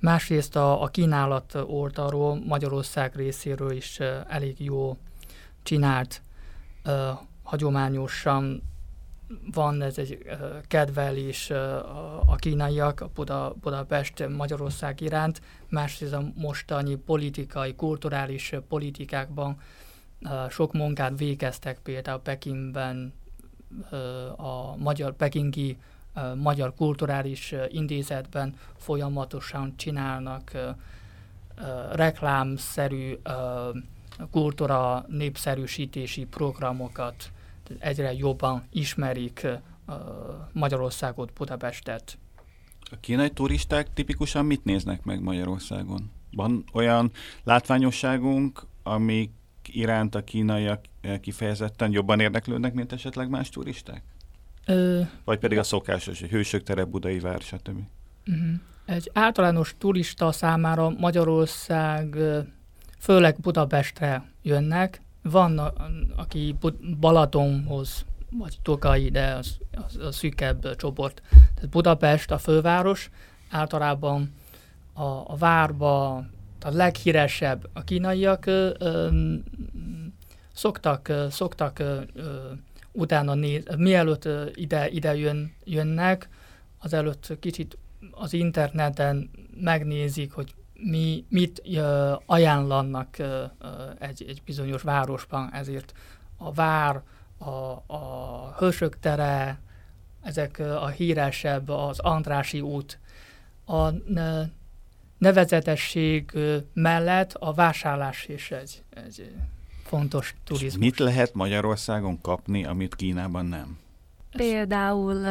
Másrészt a, a kínálat oldalról Magyarország részéről is elég jó csinált, hagyományosan van ez egy kedvelés a kínaiak, a Buda, Budapest Magyarország iránt, másrészt a mostani politikai, kulturális politikákban sok munkát végeztek, például Pekingben a magyar, pekingi Magyar Kulturális Intézetben folyamatosan csinálnak reklámszerű kultúra népszerűsítési programokat, egyre jobban ismerik Magyarországot, Budapestet. A kínai turisták tipikusan mit néznek meg Magyarországon? Van olyan látványosságunk, amik iránt a kínaiak kifejezetten jobban érdeklődnek, mint esetleg más turisták? Ö, Vagy pedig a szokásos, hogy hősök tere, budai vár, stb. Uh-huh. Egy általános turista számára Magyarország főleg Budapestre jönnek, van, aki Balatonhoz, vagy Tokai, de az, az a szűkebb csoport. Tehát Budapest a főváros, általában a, a várba a leghíresebb a kínaiak ö, ö, szoktak, szoktak ö, utána néz, mielőtt ide, ide jön, jönnek, azelőtt kicsit az interneten megnézik, hogy mi mit ajánlanak uh, egy, egy bizonyos városban, ezért a vár, a, a hősök tere, ezek a híresebb, az Andrási út, a nevezetesség mellett a vásárlás is egy, egy fontos turizmus. És mit lehet Magyarországon kapni, amit Kínában nem? Például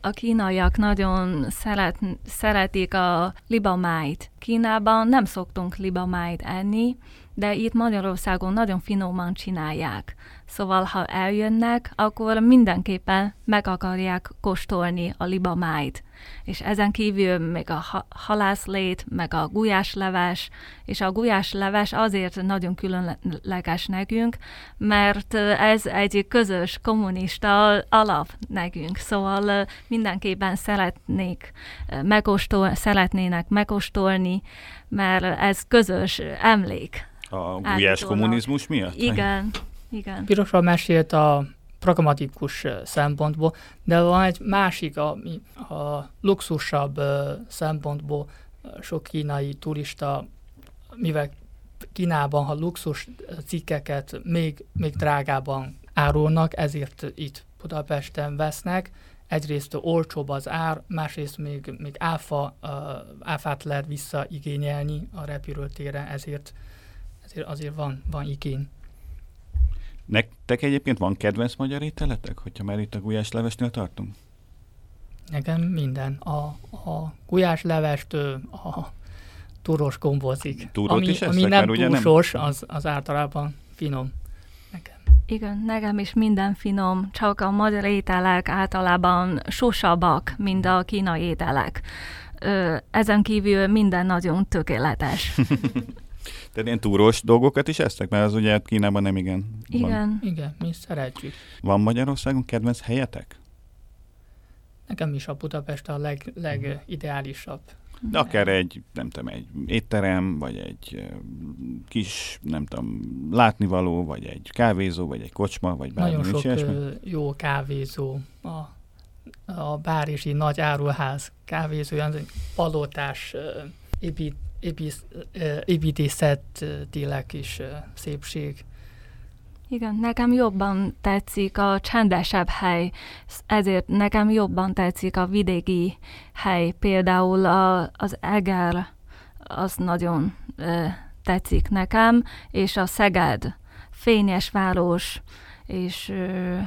a kínaiak nagyon szeret, szeretik a libamájt. Kínában nem szoktunk libamájt enni, de itt Magyarországon nagyon finoman csinálják. Szóval, ha eljönnek, akkor mindenképpen meg akarják kóstolni a libamájt. És ezen kívül még a halászlét, meg a gulyásleves, és a gulyásleves azért nagyon különleges nekünk, mert ez egy közös kommunista alap nekünk. Szóval mindenképpen szeretnék megkóstol, szeretnének megkóstolni, mert ez közös emlék. A gulyás kommunizmus miatt? Igen. Igen. Pirosra mesélt a pragmatikus szempontból, de van egy másik, ami a luxusabb szempontból sok kínai turista, mivel Kínában, ha luxus cikkeket még, még drágában árulnak, ezért itt Budapesten vesznek, egyrészt olcsóbb az ár, másrészt még, még áfa, áfát lehet visszaigényelni a repülőtére, ezért, ezért azért van, van igény. Nektek egyébként van kedvenc magyar ételetek, hogyha már itt a gulyás levesnél tartunk? Nekem minden. A, a gulyás levestől a túros gombozik. Túrót ami, is ami nem ugye nem- az, az általában finom. Nekem. Igen, nekem is minden finom, csak a magyar ételek általában sosabbak, mint a kínai ételek. Ö, ezen kívül minden nagyon tökéletes. [LAUGHS] Tehát ilyen túrós dolgokat is esztek? Mert az ugye Kínában nem igen van. Igen, Igen, mi szeretjük. Van Magyarországon kedvenc helyetek? Nekem is a Budapest a leg, legideálisabb. De akár egy, nem tudom, egy étterem, vagy egy kis, nem tudom, látnivaló, vagy egy kávézó, vagy egy kocsma, vagy bármi Nagyon sok ilyesmi? jó kávézó. A, a Bárisi nagy áruház kávézója, palotás épít, épít, ö, építészetileg is szépség. igen, nekem jobban tetszik a csendesebb hely, ezért nekem jobban tetszik a vidéki hely, például a, az Eger, az nagyon ö, tetszik nekem, és a Szeged, fényes város, és ö,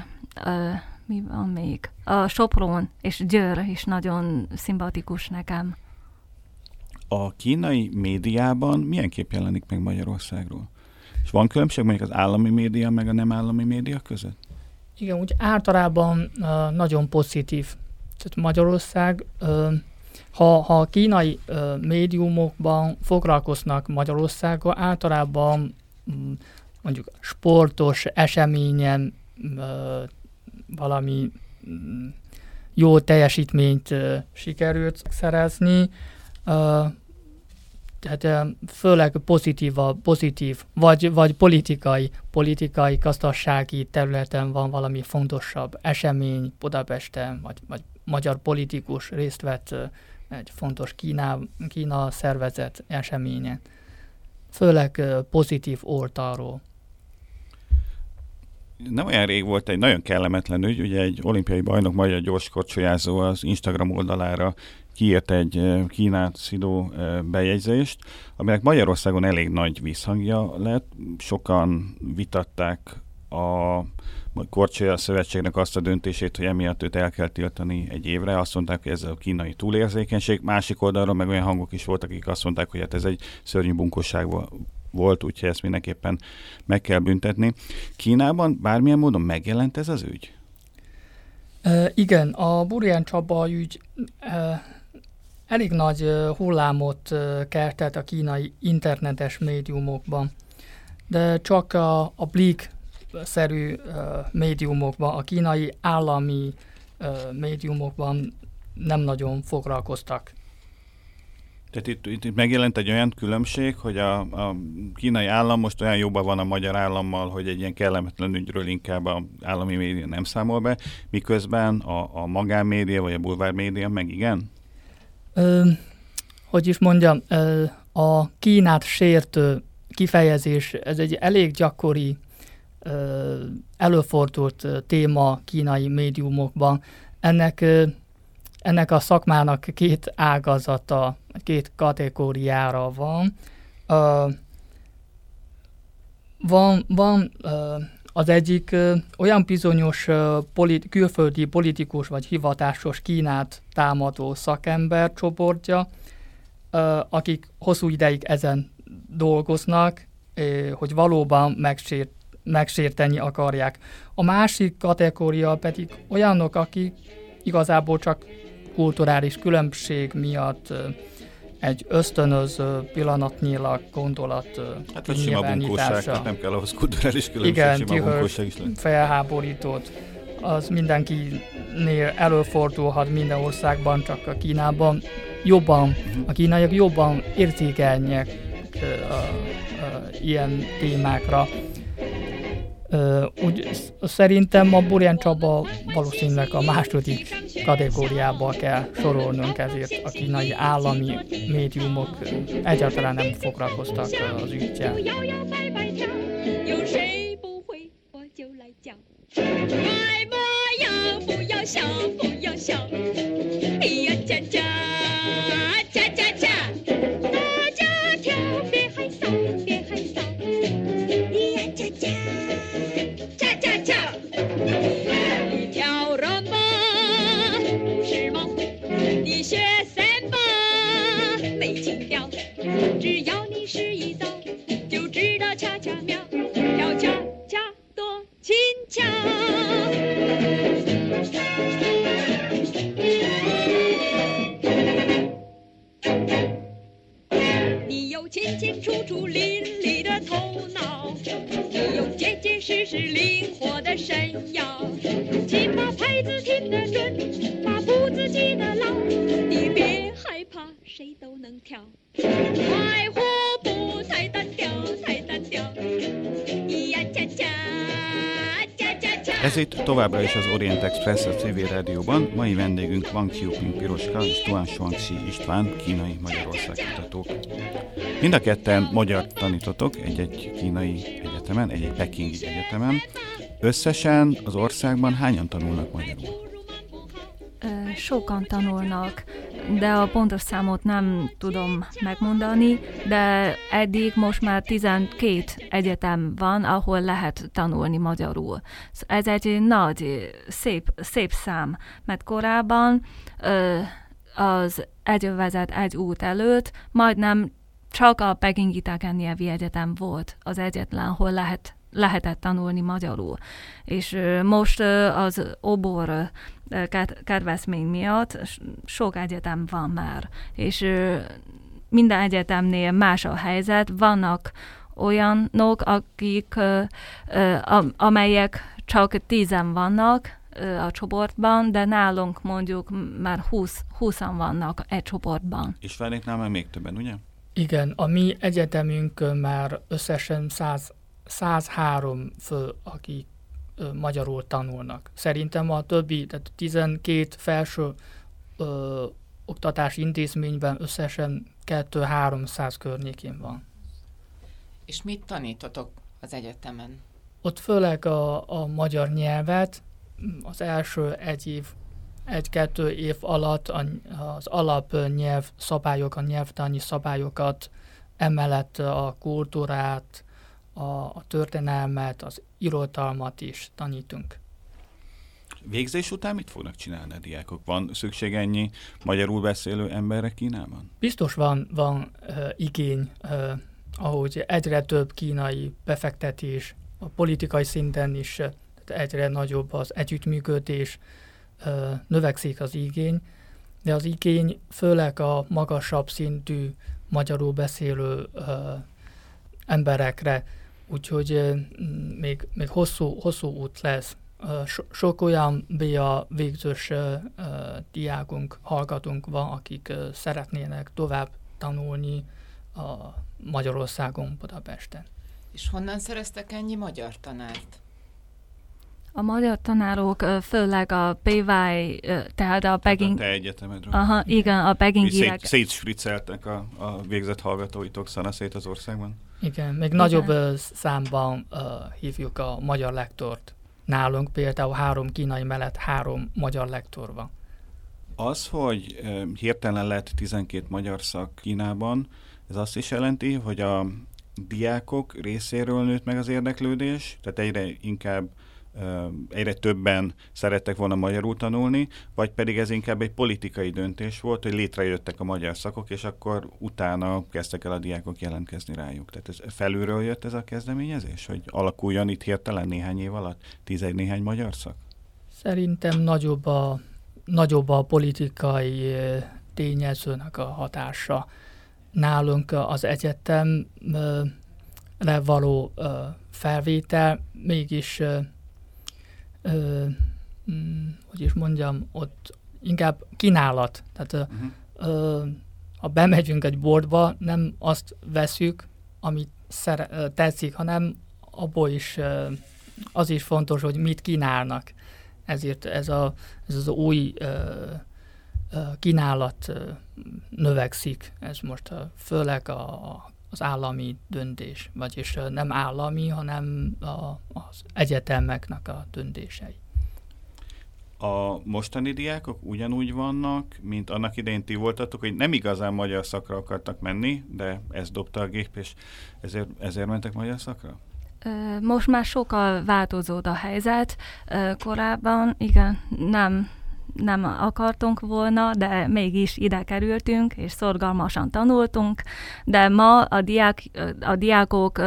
ö, mi van még? A Sopron és Győr is nagyon szimpatikus nekem. A kínai médiában milyen kép jelenik meg Magyarországról? És van különbség mondjuk az állami média meg a nem állami média között? Igen, úgy általában uh, nagyon pozitív. Tehát Magyarország, uh, ha, ha a kínai uh, médiumokban foglalkoznak Magyarországgal, általában mm, mondjuk sportos eseményen uh, valami mm, jó teljesítményt uh, sikerült szerezni, uh, tehát ö, főleg pozitív, pozitív, vagy, vagy politikai, politikai, gazdasági területen van valami fontosabb esemény Budapesten, vagy, vagy magyar politikus részt vett egy fontos Kína, Kína szervezet eseményen. Főleg pozitív oldalról. Nem olyan rég volt egy nagyon kellemetlen ügy, ugye egy olimpiai bajnok magyar gyorskocsolyázó az Instagram oldalára kiírt egy Kínát szidó bejegyzést, aminek Magyarországon elég nagy visszhangja lett. Sokan vitatták a Korcsolya Szövetségnek azt a döntését, hogy emiatt őt el kell tiltani egy évre. Azt mondták, hogy ez a kínai túlérzékenység. Másik oldalról meg olyan hangok is voltak, akik azt mondták, hogy hát ez egy szörnyű bunkosság vo- volt, úgyhogy ezt mindenképpen meg kell büntetni. Kínában bármilyen módon megjelent ez az ügy? Uh, igen, a Burján Csaba ügy uh, elég nagy hullámot keltett a kínai internetes médiumokban, de csak a, a Bleak-szerű uh, médiumokban, a kínai állami médiumokban nem nagyon foglalkoztak. Tehát itt, itt, itt megjelent egy olyan különbség, hogy a, a kínai állam most olyan jobban van a magyar állammal, hogy egy ilyen kellemetlen ügyről inkább a állami média nem számol be, miközben a, a magánmédia vagy a bulvár média meg igen? Ö, hogy is mondjam, ö, a Kínát sértő kifejezés, ez egy elég gyakori, ö, előfordult téma kínai médiumokban. Ennek, ö, ennek a szakmának két ágazata, két kategóriára van. Ö, van, van ö, az egyik olyan bizonyos ö, polit, külföldi politikus vagy hivatásos Kínát támadó szakember csoportja, akik hosszú ideig ezen dolgoznak, hogy valóban megsért, megsérteni akarják. A másik kategória pedig olyanok, akik igazából csak kulturális különbség miatt egy ösztönöző pillanatnyilag gondolat Hát vagy sima bunkóság, tehát nem kell ahhoz kulturális különbség, Igen, sima bunkóság is lehet. felháborítót. Az mindenkinél előfordulhat minden országban, csak a Kínában jobban, Mhm. a kínaiak jobban érzékenyek ö, a, a, ilyen témákra. Ö, úgy sz- szerintem a Burján Csaba valószínűleg a második kategóriába kell sorolnunk, ezért a kínai állami médiumok ö, egyáltalán nem foglalkoztak ö, az ügyel. 摇摇摆摆跳，有谁不会我就来教。快播要不要笑，不要笑， Továbbra is az Orient Express a civil rádióban. Mai vendégünk Wang Qiuping Piroska és Tuan Shuangxi István, kínai Magyarország kutatók. Mind a ketten magyar tanítotok egy-egy kínai egyetemen, egy-egy pekingi egyetemen. Összesen az országban hányan tanulnak magyarul? sokan tanulnak, de a pontos számot nem tudom megmondani, de eddig most már 12 egyetem van, ahol lehet tanulni magyarul. Ez egy nagy, szép, szép szám, mert korábban az egyövezet egy út előtt majdnem csak a Pekingi nyelvi egyetem volt az egyetlen, hol lehet lehetett tanulni magyarul. És most az obor kedvezmény miatt sok egyetem van már, és minden egyetemnél más a helyzet, vannak olyanok, akik, amelyek csak tízen vannak a csoportban, de nálunk mondjuk már 20, 20 vannak egy csoportban. És Feléknál már még többen, ugye? Igen, a mi egyetemünk már összesen 100, 103 fő, akik magyarul tanulnak. Szerintem a többi, tehát 12 felső ö, oktatási intézményben összesen 2-300 környékén van. És mit tanítotok az egyetemen? Ott főleg a, a magyar nyelvet az első egy év, egy-kettő év alatt az alapnyelv szabályok, a nyelvtani szabályokat, emellett a kultúrát, a, a történelmet, az irodalmat is tanítunk. Végzés után mit fognak csinálni a diákok? Van szükség ennyi magyarul beszélő emberre Kínában? Biztos van, van uh, igény, uh, ahogy egyre több kínai befektetés, a politikai szinten is uh, egyre nagyobb az együttműködés, uh, növekszik az igény, de az igény főleg a magasabb szintű magyarul beszélő uh, emberekre úgyhogy még, még hosszú, hosszú út lesz. So, sok olyan BA végzős diákunk, hallgatunk van, akik szeretnének tovább tanulni a Magyarországon, Budapesten. És honnan szereztek ennyi magyar tanárt? A magyar tanárok főleg a PY, tehát a Peking... A te egyetemedről. Aha, igen, a Pekingiek... Szét, szétsfriceltek a, a végzett hallgatóitok szanaszét az országban? Igen, még Igen. nagyobb számban uh, hívjuk a magyar lektort. Nálunk például három kínai mellett három magyar lektor van. Az, hogy hirtelen lett 12 magyar szak Kínában, ez azt is jelenti, hogy a diákok részéről nőtt meg az érdeklődés, tehát egyre inkább egyre többen szerettek volna magyarul tanulni, vagy pedig ez inkább egy politikai döntés volt, hogy létrejöttek a magyar szakok, és akkor utána kezdtek el a diákok jelentkezni rájuk. Tehát ez felülről jött ez a kezdeményezés, hogy alakuljon itt hirtelen néhány év alatt tizegy néhány magyar szak? Szerintem nagyobb a, nagyobb a politikai tényezőnek a hatása. Nálunk az egyetemre való felvétel mégis ö, mm, hogy is mondjam, ott inkább kínálat. Tehát uh-huh. ö, ha bemegyünk egy boltba, nem azt veszük, amit szere, tetszik, hanem abból is ö, az is fontos, hogy mit kínálnak. Ezért ez, a, ez az új ö, kínálat növekszik. Ez most ö, főleg a, az állami döntés, vagyis nem állami, hanem a, az egyetemeknek a döntései. A mostani diákok ugyanúgy vannak, mint annak idején ti voltatok, hogy nem igazán magyar szakra akartak menni, de ez dobta a gép, és ezért, ezért mentek magyar szakra? Most már sokkal változott a helyzet. Korábban igen, nem nem akartunk volna, de mégis ide kerültünk, és szorgalmasan tanultunk, de ma a, diák, a diákok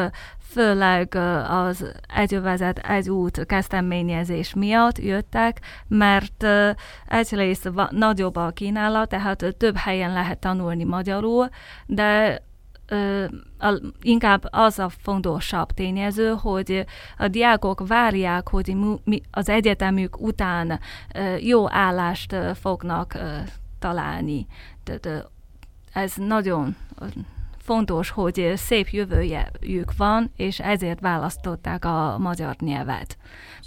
főleg az egyövezet, egy út kezdeményezés miatt jöttek, mert egyrészt nagyobb a kínálat, tehát több helyen lehet tanulni magyarul, de ö, a, inkább az a fontosabb tényező, hogy a diákok várják, hogy mi, az egyetemük után ö, jó állást ö, fognak ö, találni. Tehát ö, ez nagyon fontos, hogy szép jövőjük van, és ezért választották a magyar nyelvet.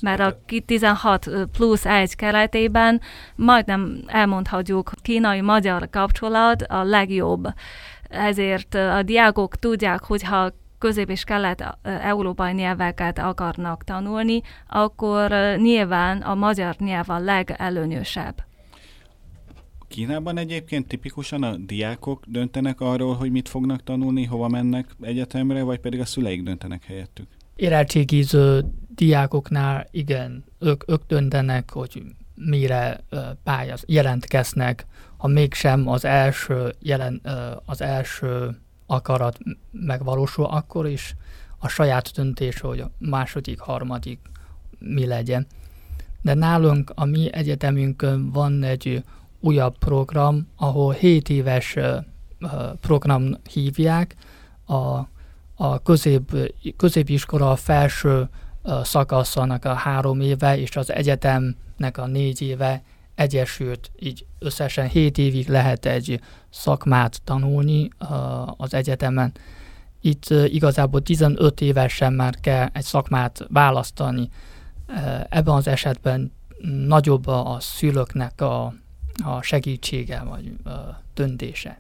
Mert a 16 plusz 1 keretében majdnem elmondhatjuk, kínai-magyar kapcsolat a legjobb. Ezért a diákok tudják, hogyha közép- és kelet-európai nyelveket akarnak tanulni, akkor nyilván a magyar nyelv a legelőnyösebb. Kínában egyébként tipikusan a diákok döntenek arról, hogy mit fognak tanulni, hova mennek egyetemre, vagy pedig a szüleik döntenek helyettük? Érettségiző diákoknál igen, ők, ők döntenek, hogy mire pályáz, jelentkeznek, ha mégsem az első, jelen, az első akarat megvalósul, akkor is a saját döntés, hogy a második, harmadik mi legyen. De nálunk, a mi egyetemünkön van egy újabb program, ahol 7 éves program hívják, a, a közép, középiskola felső szakaszanak a három éve, és az egyetemnek a négy éve egyesült, így összesen 7 évig lehet egy szakmát tanulni az egyetemen. Itt igazából 15 évesen már kell egy szakmát választani. Ebben az esetben nagyobb a szülőknek a a segítsége vagy döntése.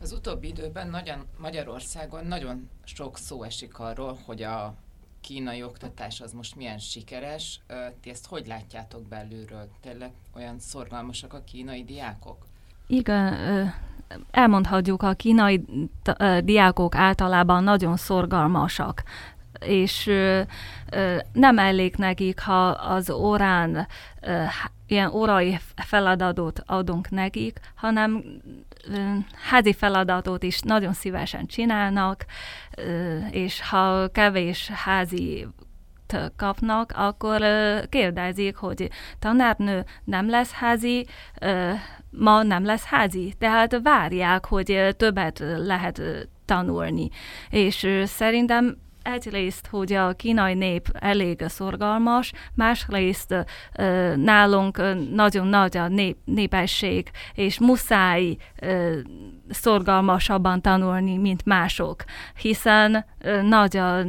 Az utóbbi időben nagyon, Magyarországon nagyon sok szó esik arról, hogy a kínai oktatás az most milyen sikeres. Ti ezt hogy látjátok belülről? Tényleg olyan szorgalmasak a kínai diákok? Igen, elmondhatjuk, a kínai diákok általában nagyon szorgalmasak és nem elég nekik, ha az órán ilyen órai feladatot adunk nekik, hanem házi feladatot is nagyon szívesen csinálnak, és ha kevés házi kapnak, akkor kérdezik, hogy tanárnő nem lesz házi, ma nem lesz házi. Tehát várják, hogy többet lehet tanulni. És szerintem egyrészt, hogy a kínai nép elég szorgalmas, másrészt nálunk nagyon nagy a nép, népesség, és muszáj szorgalmasabban tanulni, mint mások, hiszen nagy a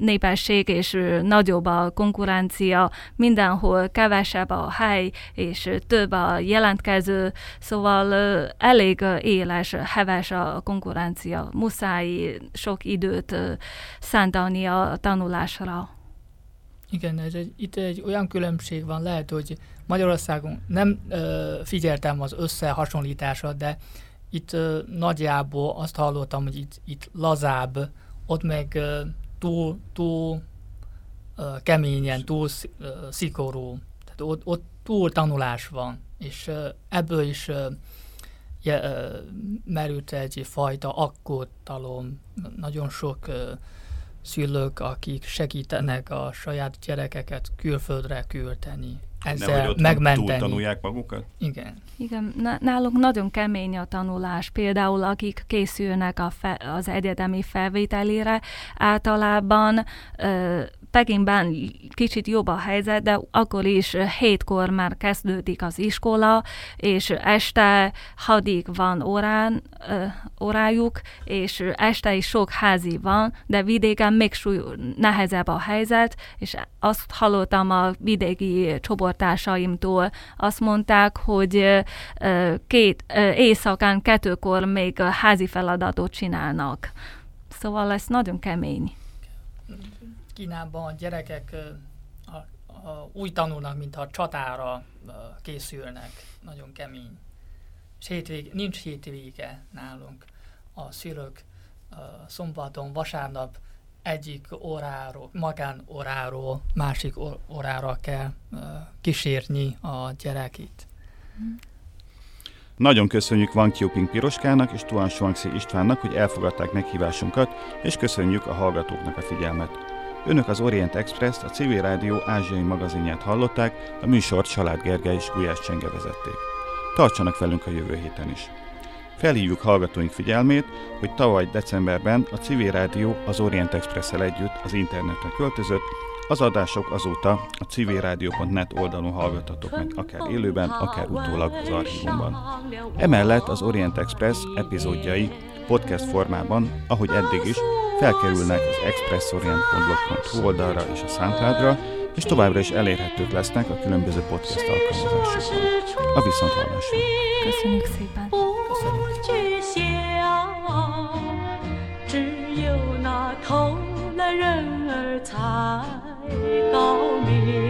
népesség, és nagyobb a konkurencia, mindenhol kevesebb a hely, és több a jelentkező, szóval elég éles, heves a konkurencia. Muszáj sok időt szántani a tanulásra. Igen, ez egy, itt egy olyan különbség van, lehet, hogy Magyarországon nem ö, figyeltem az összehasonlításra, de itt ö, nagyjából azt hallottam, hogy itt, itt lazább, ott meg ö, túl, túl ö, keményen, túl ö, szigorú, tehát ott, ott túl tanulás van, és ö, ebből is ö, je, ö, merült egy fajta aggódalom, nagyon sok ö, szülők, akik segítenek a saját gyerekeket külföldre küldeni, ezzel Nehogy megmenteni. Túl tanulják magukat? Igen. Igen, nálunk nagyon kemény a tanulás. Például akik készülnek a fe, az egyetemi felvételére, általában ö, Pekingben kicsit jobb a helyzet, de akkor is hétkor már kezdődik az iskola, és este hadig van órán, ö, órájuk, és este is sok házi van, de vidéken még súly, nehezebb a helyzet, és azt hallottam a vidéki csoportársaimtól, azt mondták, hogy két éjszakán kettőkor még házi feladatot csinálnak. Szóval ez nagyon kemény. Kínában a gyerekek a, a, úgy tanulnak, mintha csatára készülnek. Nagyon kemény. És hétvég, nincs hétvége nálunk. A szülők szombaton, vasárnap egyik óráról, magán óráról másik órára kell kísérni a gyerekét. Nagyon köszönjük Van Kioping Piroskának és Tuan Shuangxi Istvánnak, hogy elfogadták meghívásunkat, és köszönjük a hallgatóknak a figyelmet. Önök az Orient express a Civil Rádió ázsiai magazinját hallották, a műsort Salád Gergely és Gulyás Csenge vezették. Tartsanak velünk a jövő héten is! Felhívjuk hallgatóink figyelmét, hogy tavaly decemberben a Civil Rádió az Orient express együtt az internetre költözött, az adások azóta a civilrádió.net oldalon hallgathatók meg, akár élőben, akár utólag az archívumban. Emellett az Orient Express epizódjai podcast formában, ahogy eddig is, felkerülnek az expressorient.blog.hu oldalra és a SoundCloud-ra, és továbbra is elérhetők lesznek a különböző podcast alkalmazásokon. A viszonthallásra! Köszönjük szépen! Köszönjük. 高明。